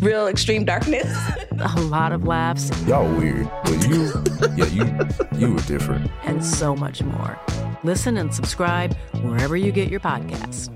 real extreme darkness. a lot of laughs. Y'all weird, but you, yeah, you, you were different. And so much more. Listen and subscribe wherever you get your podcasts.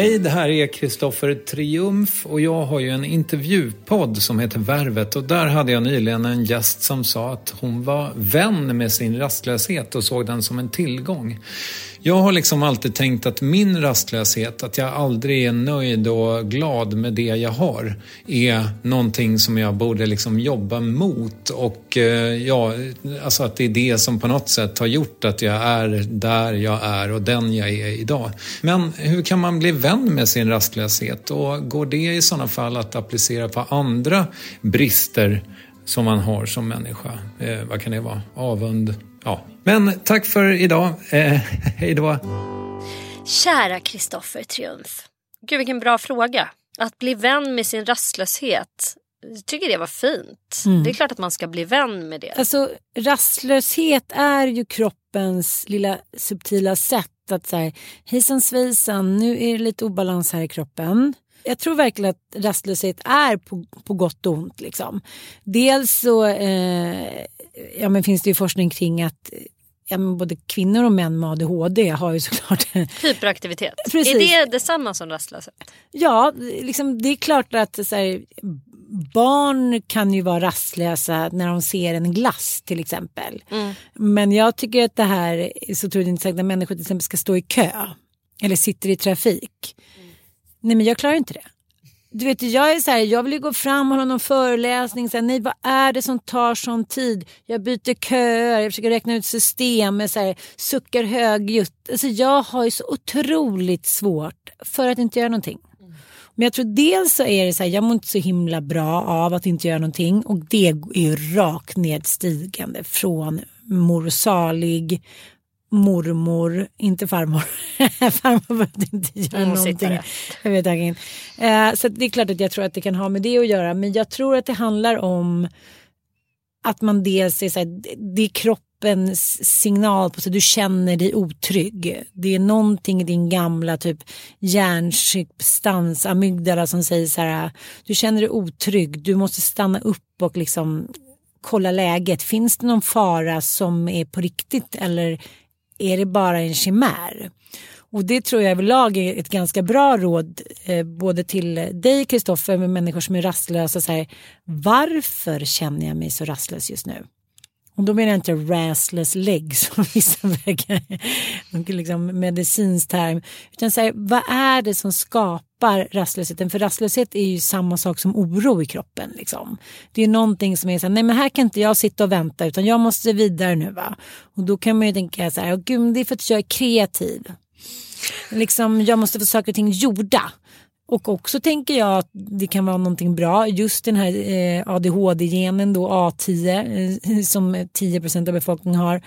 Hej, det här är Kristoffer Triumf och jag har ju en intervjupodd som heter Värvet och där hade jag nyligen en gäst som sa att hon var vän med sin rastlöshet och såg den som en tillgång. Jag har liksom alltid tänkt att min rastlöshet, att jag aldrig är nöjd och glad med det jag har, är någonting som jag borde liksom jobba mot och eh, ja, alltså att det är det som på något sätt har gjort att jag är där jag är och den jag är idag. Men hur kan man bli vän med sin rastlöshet och går det i sådana fall att applicera på andra brister som man har som människa? Eh, vad kan det vara? Avund? Ja. Men tack för idag. Eh, hej då. Kära Kristoffer Triumf. Gud vilken bra fråga. Att bli vän med sin rastlöshet. Jag tycker det var fint. Mm. Det är klart att man ska bli vän med det. Alltså rastlöshet är ju kroppens lilla subtila sätt att säga hejsan svejsan, nu är det lite obalans här i kroppen. Jag tror verkligen att rastlöshet är på, på gott och ont. Liksom. Dels så eh, ja, men finns det ju forskning kring att ja, men både kvinnor och män med ADHD har ju såklart... Hyperaktivitet. Precis. Är det detsamma som rastlöshet? Ja, liksom, det är klart att så här, barn kan ju vara rastlösa när de ser en glass till exempel. Mm. Men jag tycker att det här är så otroligt intressant när människor till exempel ska stå i kö eller sitter i trafik. Nej men jag klarar inte det. Du vet, jag är så här, jag vill ju gå fram och hålla någon föreläsning. Så här, nej, vad är det som tar sån tid? Jag byter köer, jag försöker räkna ut system, så här, suckar högljutt. Alltså, jag har ju så otroligt svårt för att inte göra någonting. Men jag tror dels så är det så här, jag mår inte så himla bra av att inte göra någonting och det är ju rakt nedstigande från mor salig mormor, inte farmor. farmor behövde inte göra Mm, någonting. sittare. Jag vet inte. Eh, så det är klart att jag tror att det kan ha med det att göra. Men jag tror att det handlar om att man dels är så här, det är en signal på att Du känner dig otrygg. Det är någonting i din gamla typ hjärnsubstans, amygdala som säger så här. Du känner dig otrygg. Du måste stanna upp och liksom kolla läget. Finns det någon fara som är på riktigt eller är det bara en chimär? Och det tror jag överlag är ett ganska bra råd eh, både till dig Kristoffer med människor som är rastlösa. Så här, varför känner jag mig så rastlös just nu? Och då menar jag inte restless leg som vissa verkar, liksom medicinsk term. Utan så här, vad är det som skapar rastlösheten? För rastlöshet är ju samma sak som oro i kroppen. Liksom. Det är någonting som är så här, nej men här kan inte jag sitta och vänta utan jag måste vidare nu va. Och då kan man ju tänka så här, oh, gud det är för att jag är kreativ. Liksom, jag måste få saker och ting gjorda. Och också tänker jag att det kan vara någonting bra. Just den här eh, ADHD-genen då A10 eh, som 10% av befolkningen har.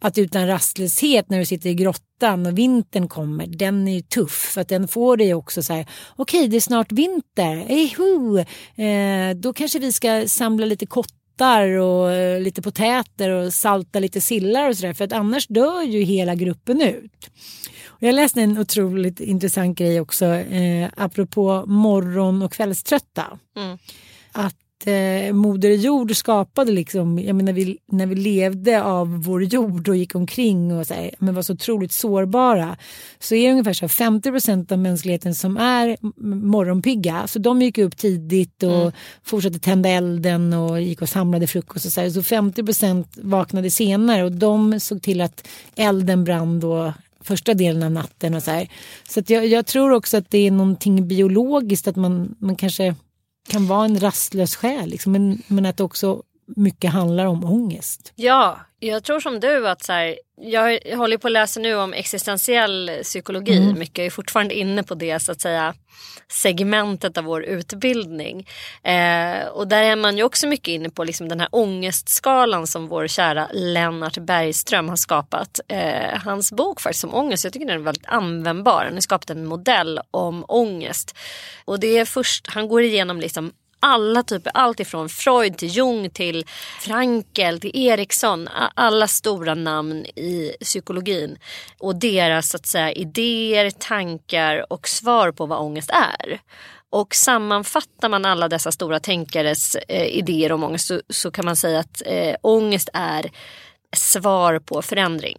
Att utan rastlöshet när du sitter i grottan och vintern kommer, den är ju tuff. För att den får dig också så här, okej okay, det är snart vinter, Eho! Eh, då kanske vi ska samla lite kottar och eh, lite potäter och salta lite sillar och sådär. För att annars dör ju hela gruppen ut. Jag läste en otroligt intressant grej också eh, apropå morgon och kvällströtta. Mm. Att eh, Moder Jord skapade liksom, jag menar vi, när vi levde av vår jord och gick omkring och så här, men var så otroligt sårbara. Så är det ungefär så här 50% av mänskligheten som är morgonpigga. Så de gick upp tidigt och Mm. fortsatte tända elden och gick och samlade frukost och så här. Så 50% vaknade senare och de såg till att elden brann då första delen av natten och så här. Så att jag, jag tror också att det är någonting biologiskt att man, man kanske kan vara en rastlös själ liksom, men, men att också mycket handlar om ångest. Ja, jag tror som du att så här, jag håller på att läsa nu om existentiell psykologi. Mm. Mycket jag är fortfarande inne på det så att säga segmentet av vår utbildning. Eh, och där är man ju också mycket inne på liksom den här ångestskalan som vår kära Lennart Bergström har skapat. Eh, hans bok faktiskt om ångest, jag tycker den är väldigt användbar. Han har skapat en modell om ångest. Och det är först, han går igenom liksom alla typer, allt ifrån Freud till Jung till Frankel till Eriksson. Alla stora namn i psykologin. Och deras så att säga, idéer, tankar och svar på vad ångest är. Och sammanfattar man alla dessa stora tänkares eh, idéer om ångest så, så kan man säga att eh, ångest är svar på förändring.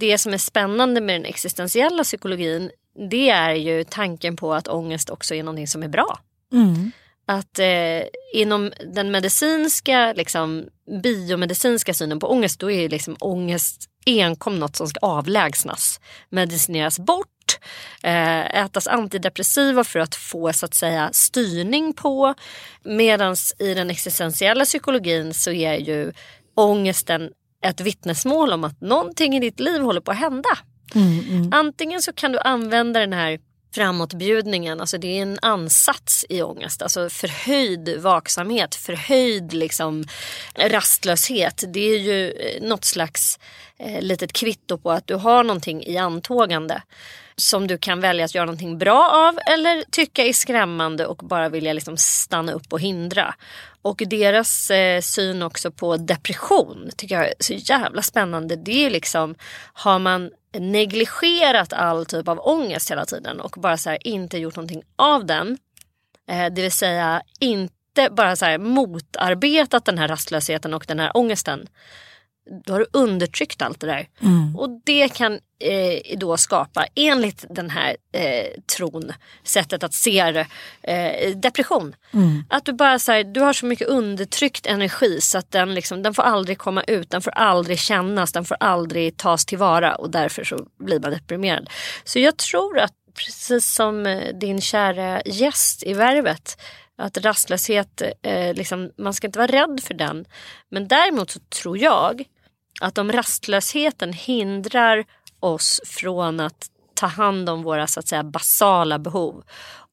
Det som är spännande med den existentiella psykologin det är ju tanken på att ångest också är någonting som är bra mm att eh, inom den medicinska, liksom, biomedicinska synen på ångest då är ju liksom ångest enkom något som ska avlägsnas, medicineras bort, eh, ätas antidepressiva för att få så att säga styrning på. Medan i den existentiella psykologin så är ju ångesten ett vittnesmål om att någonting i ditt liv håller på att hända. Antingen så kan du använda den här framåtbjudningen, alltså det är en ansats i ångest, alltså förhöjd vaksamhet, förhöjd liksom rastlöshet. Det är ju eh, något slags eh, litet kvitto på att du har någonting i antågande som du kan välja att göra någonting bra av eller tycka är skrämmande och bara vilja liksom stanna upp och hindra. Och deras eh, syn också på depression tycker jag är så jävla spännande. Det är liksom, har man negligerat all typ av ångest hela tiden och bara så här inte gjort någonting av den Eh, det vill säga inte bara så här motarbetat den här rastlösheten och den här ångesten. Då har du undertryckt allt det där. Och det kan eh, då skapa, enligt den här eh, tron, sättet att se det, eh, depression. Att du bara så här, du har så mycket undertryckt energi så att den, liksom, den får aldrig komma ut, den får aldrig kännas, den får aldrig tas tillvara och därför så blir man deprimerad. Så jag tror att precis som eh, din kära gäst i Värvet att rastlöshet, eh, liksom, man ska inte vara rädd för den. Men däremot så tror jag att om rastlösheten hindrar oss från att ta hand om våra så att säga basala behov.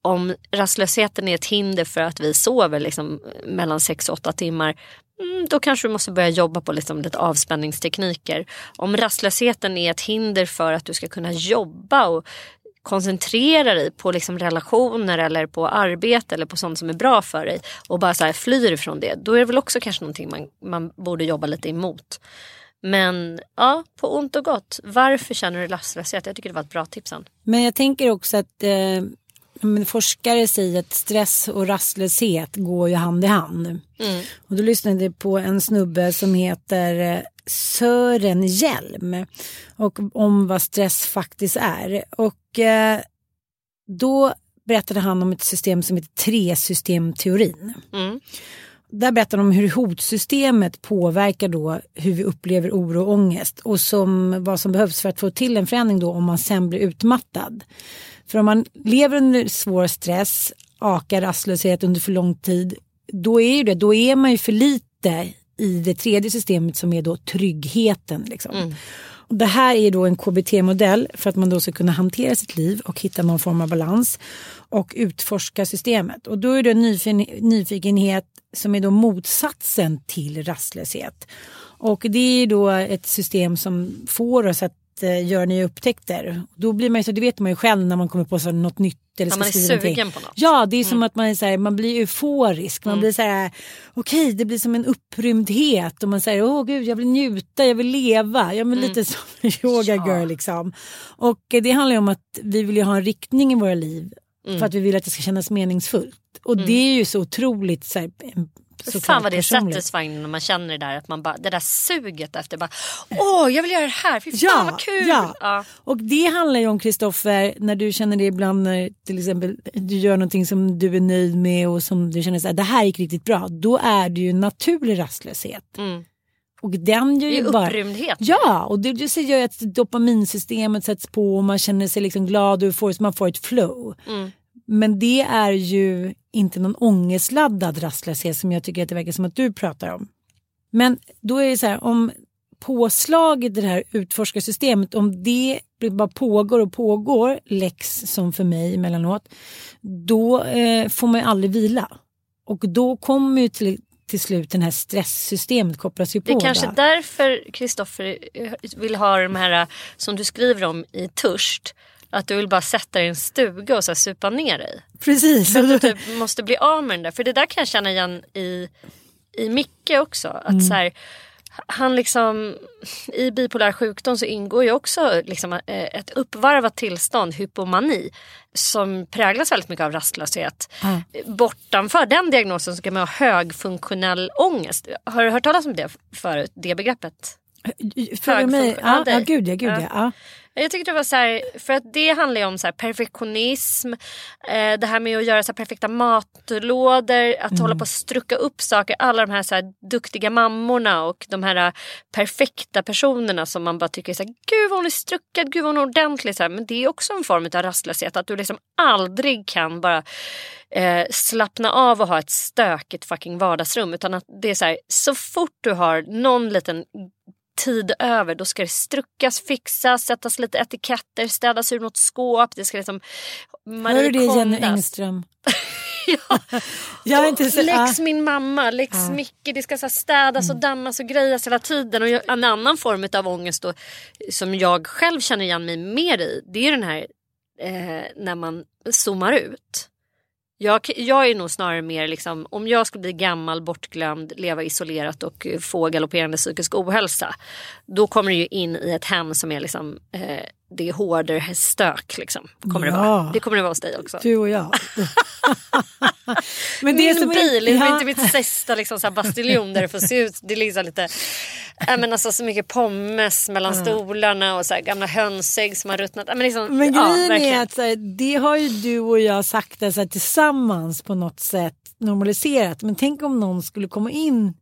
Om rastlösheten är ett hinder för att vi sover liksom, mellan 6 och 8 timmar mm, då kanske du måste börja jobba på liksom lite avspänningstekniker. Om rastlösheten är ett hinder för att du ska kunna jobba och koncentrera dig på liksom relationer eller på arbete eller på sånt som är bra för dig och bara så här flyr ifrån det. Då är det väl också kanske någonting man, man borde jobba lite emot. Men ja, på ont och gott. Varför känner du rastlöshet? Jag tycker det var ett bra tips. Men jag tänker också att eh, men forskare säger att stress och rastlöshet går ju hand i hand. Och då lyssnade jag på en snubbe som heter eh, Sören Hjelm och om vad stress faktiskt är. Och eh, då berättade han om ett system som heter tresystemteorin. Mm. Där berättar de om hur hotsystemet påverkar då hur vi upplever oro och ångest och som, vad som behövs för att få till en förändring då om man sen blir utmattad. För om man lever under svår stress, akar rastlöshet under för lång tid, då är, ju det, då är man ju för lite i det tredje systemet som är då tryggheten. Liksom. Och det här är då en KBT-modell för att man då ska kunna hantera sitt liv och hitta någon form av balans och utforska systemet. Och då är det en nyfikenhet som är då motsatsen till rastlöshet. Och det är då ett system som får oss att eh, göra nya upptäckter. Då blir man ju så, det vet man ju själv när man kommer på så något nytt. Eller Ja, ska man är skriva någonting. sugen på något. Ja, det är som att man är så här, man blir euforisk. Mm. Man blir så här, okej det blir som en upprymdhet. Och man säger, åh gud jag vill njuta, jag vill leva. Ja men Mm. lite som en yoga girl liksom. Och eh, det handlar ju om att vi vill ju ha en riktning i våra liv. Mm. För att vi vill att det ska kännas meningsfullt. Och det är ju så otroligt så här, såklart Fan vad det är satisfying när man känner det där att man bara, det där suget efter bara åh jag vill göra det här, fy fan vad kul. Ja. Ja. Och det handlar ju om Kristoffer, när du känner det ibland när till exempel du gör någonting som du är nöjd med och som du känner att det här gick riktigt bra. Då är det ju naturlig rastlöshet. Mm. Och den gör ju bara... upprymdhet. Ja, och det, det gör ju att dopaminsystemet sätts på och man känner sig liksom glad och euforisk, man får ett flow. Mm. Men det är ju inte någon ångestladdad rastlöshet som jag tycker att det verkar som att du pratar om. Men då är det så här, om påslaget i det här utforskarsystemet, om det bara pågår och pågår, läx som för mig emellanåt, då eh, får man ju aldrig vila. Och då kommer ju till, till slut det här stresssystemet kopplas ju Det på. är kanske va? därför Kristoffer eh, vill ha de här eh, som du skriver om i Törst. Att du vill bara sätta dig i en stuga och så supa ner dig. Precis. För att du typ måste bli av med den där. För det där kan jag känna igen i, i Micke också. Att så här, han liksom, I bipolär sjukdom så ingår ju också liksom eh, ett uppvarvat tillstånd, hypomani, som präglas väldigt mycket av rastlöshet. Bortanför den diagnosen så kan man ha högfunktionell ångest. Har du hört talas om det förut, det begreppet? För mig, ja, ja, gud ja, gud Ja. ja. ja. Jag tyckte det var så här, för att det handlar ju om så här perfektionism, eh, det här med att göra så perfekta matlådor, att hålla på att strucka upp saker, alla de här, så här duktiga mammorna och de här eh, perfekta personerna som man bara tycker är så här, gud vad hon är struckad, gud vad hon är ordentlig. Så här. Men det är också en form av rastlöshet, att du liksom aldrig kan bara eh, slappna av och ha ett stökigt fucking vardagsrum. Utan att det är så här, så fort du har någon liten tid över då ska det struckas, fixas, sättas lite etiketter, städas ur något skåp. Det ska liksom Hör du det Jenny. Engström? Ja. Jag är inte så, ja. min mamma, lex Ja. Micke. Det ska så städas och dammas och grejas hela tiden. Och jag- en annan form av ångest då, som jag själv känner igen mig mer i. Det är den här eh, när man zoomar ut. Jag, jag är nog snarare mer liksom, om jag skulle bli gammal, bortglömd, leva isolerat och eh, få galopperande psykisk ohälsa. Då kommer det ju in i ett hem som är liksom, eh, det är hårdare stök. Liksom, kommer det, Ja. vara. det kommer det vara hos dig också. Du och jag. Men Min som är- bil, det Ja. inte mitt sista liksom, så här bastiljon där det får se ut. Det är liksom lite, äh, men alltså, så mycket pommes mellan stolarna och så här, gamla hönsägg som har ruttnat. Äh, men liksom, Men ja, grejen verkligen. är att här, det har ju du och jag sakta så här, tillsammans på något sätt normaliserat. Men tänk om någon skulle komma in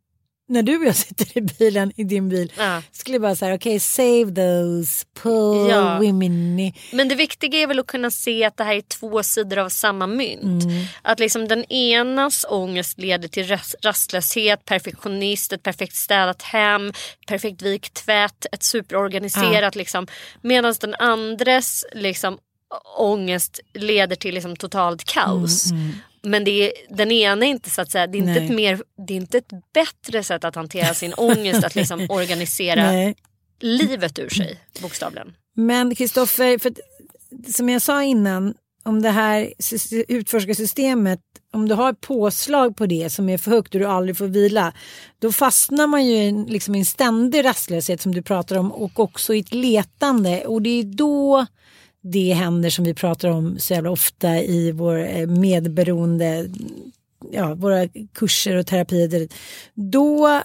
när du och jag sitter i bilen, i din bil, Ja. skulle bara säga okej save those poor Ja. women. Men det viktiga är väl att kunna se att det här är två sidor av samma mynt. Mm. Att liksom den enas ångest leder till ras- rastlöshet, perfektionist, ett perfekt städat hem, perfekt vikt tvätt, ett superorganiserat liksom. Medan den andres liksom ångest leder till liksom totalt kaos. Men det är, den ena är inte så att säga, det är inte, Nej. ett mer, det är inte ett bättre sätt att hantera sin ångest att liksom organisera Nej. livet ur sig bokstavligen. Men Kristoffer, som jag sa innan, om det här sys- utforskarsystemet, om du har ett påslag på det som är för högt och du aldrig får vila, då fastnar man ju i en- liksom en ständig rastlöshet som du pratar om och också i ett letande och det är då det händer som vi pratar om så jävla ofta i vår eh, medberoende, ja, våra kurser och terapier. Då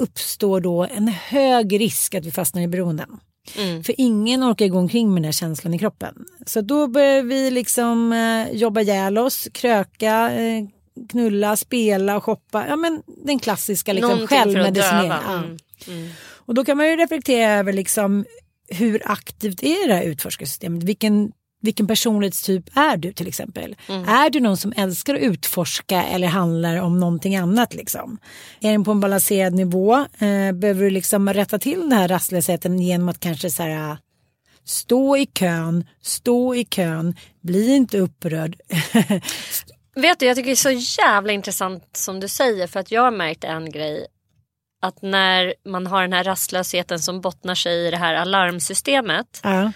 uppstår då en hög risk att vi fastnar i beroenden. Mm. För ingen orkar gå omkring med den här känslan i kroppen. Så då börjar vi liksom eh, jobba ihjäl oss, kröka, eh, knulla, spela, shoppa. Ja men den klassiska liksom, Någonting för att självmedicinering. döva. Ja. Mm. Mm. Och då kan man ju reflektera över liksom, hur aktivt är det här utforskarsystemet? Vilken, vilken personlighetstyp är du till exempel? Är du någon som älskar att utforska eller handlar om någonting annat? Liksom? Är den på en balanserad nivå? Eh, behöver du liksom rätta till den här rastlösheten genom att kanske så här, stå i kön, stå i kön, bli inte upprörd. Vet du, jag tycker det är så jävla intressant som du säger för att jag har märkt en grej. Att när man har den här rastlösheten som bottnar sig i det här alarmsystemet. ja,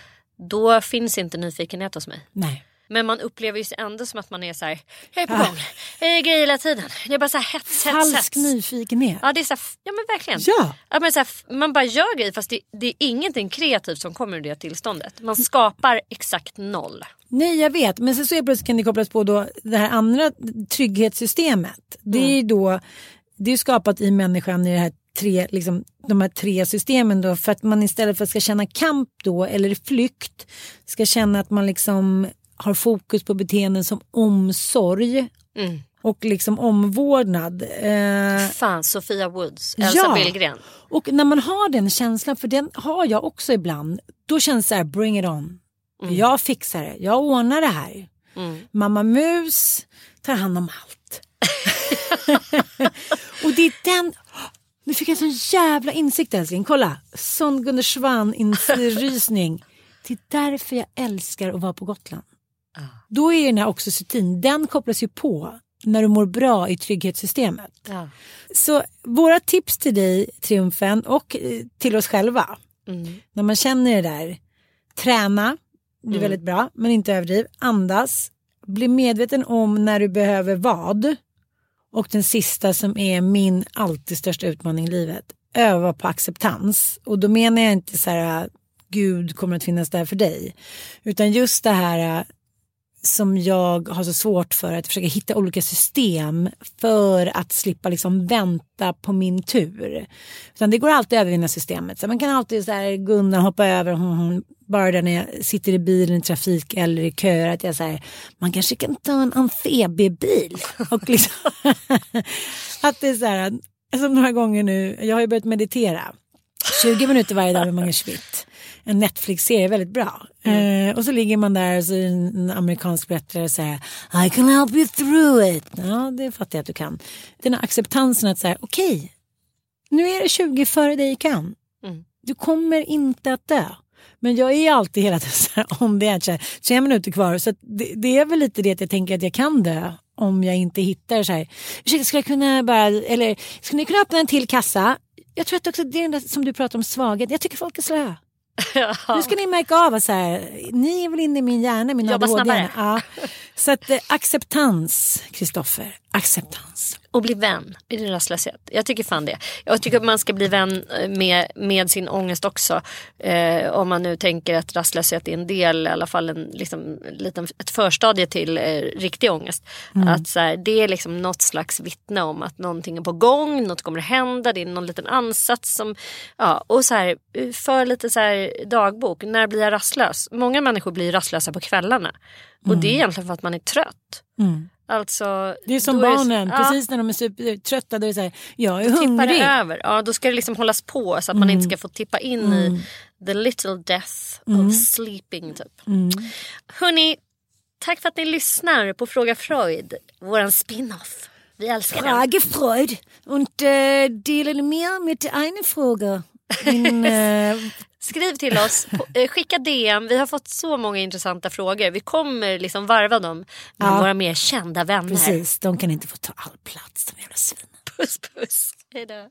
Då finns inte nyfikenhet hos mig. nej. Men man upplever ju sig ändå som att man är så här, jag är på gång, jag är grejer hela tiden. Det är bara så här hets, hets, Falsk hets. nyfikenhet. Ja, det är så här, ja men verkligen. Ja. Ja, men så här, man bara gör grejer fast det, det är ingenting kreativt som kommer ur det tillståndet. Man skapar exakt noll. Nej jag vet men sen så är plötsligt kan det kopplas på då det här andra trygghetssystemet. Det är ju då det är skapat i människan i det här tre, liksom, de här tre systemen då för att man istället för att ska känna kamp då eller flykt ska känna att man liksom har fokus på beteenden som omsorg Mm. och liksom omvårdnad. Eh, Fan, Sofia Woods, Elsa Ja. Billgren. och när man har den känslan, för den har jag också ibland, då känns det så här bring it on. Jag fixar det, jag ordnar det här. Mamma Mus tar hand om allt. Och det är den, nu fick jag en sån jävla insikt älskling, kolla. Sån Gunde Svan-rysning. Det är därför jag älskar att vara på Gotland. Då är den här oxytocin, den kopplas ju på när du mår bra i trygghetssystemet. Ja. Så våra tips till dig, Triumfen, och eh, till oss själva. När man känner det där, träna, det är väldigt bra, men inte överdriv. Andas, bli medveten om när du behöver vad. Och den sista som är min alltid största utmaning i livet, öva på acceptans. Och då menar jag inte så här, Gud kommer att finnas där för dig. Utan just det här eh, som jag har så svårt för att försöka hitta olika system för att slippa liksom vänta på min tur. Utan det går alltid att övervinna systemet. Så man kan alltid så här, Gunnar hoppa över, hon, hon, bara där när jag sitter i bilen i trafik eller i köer, att jag säger man kanske kan ta en amfibiebil. Och liksom, att det är så här, som några gånger nu, jag har ju börjat meditera. 20 minuter varje dag med Mange Schmidt. En Netflix-serie, väldigt bra. Eh, och så ligger man där och så är det en amerikansk berättare och säger I can help you through it. Ja, det fattar jag att du kan. Den här acceptansen att säga okej, nu är det 20 före dig i kön. Du kommer inte att dö. Men jag är alltid hela tiden så här the edge, så här, tre minuter kvar. Så det, det är väl lite det att jag tänker att jag kan dö om jag inte hittar så här. Ursäkta, skulle jag kunna bara, eller skulle ni kunna öppna en till kassa? Jag tror att också det är där som du pratar om svaghet. Jag tycker folk är slöa. Nu ska ni märka av att så här, ni är väl inne i min hjärna, min snabbare. Ja. Så att eh, acceptans, Kristoffer. Acceptans. Och bli vän i din rastlöshet. Jag tycker fan det. Jag tycker att man ska bli vän eh, med, med sin ångest också. Eh, om man nu tänker att rastlöshet är en del, i alla fall en liksom, liten, ett förstadie till eh, riktig ångest. Mm. Att så här, det är liksom något slags vittne om att någonting är på gång, något kommer att hända, det är någon liten ansats som, ja och så här, för lite så här dagbok, när blir jag rastlös? Många människor blir rastlösa på kvällarna. Och mm. det är egentligen för att man är trött. Mm. Alltså, det är som barnen, är, precis när de är supertrötta. Då är det så här, jag är då hungrig. Tippar det över. Ja, då ska det liksom hållas på så att mm. man inte ska få tippa in mm. i the little death mm. of sleeping. Typ. Mm. Hörni, tack för att ni lyssnar på Fråga Freud, våran spin-off. Vi älskar Frage den. Freud und äh, delar mer med eine Frage. Äh, Skriv till oss, eh, skicka DM. Vi har fått så många intressanta frågor. Vi kommer liksom varva dem med ja. våra mer kända vänner. Precis, de kan inte få ta all plats de jävla svinen. Puss puss. Hejdå.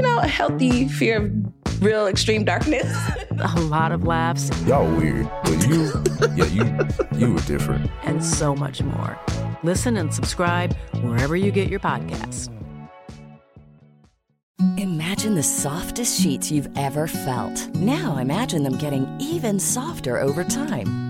you know, a healthy fear of real extreme darkness. a lot of laughs. Y'all weird, but you, yeah, you, you were different. And so much more. Listen and subscribe wherever you get your podcasts. Imagine the softest sheets you've ever felt. Now imagine them getting even softer over time.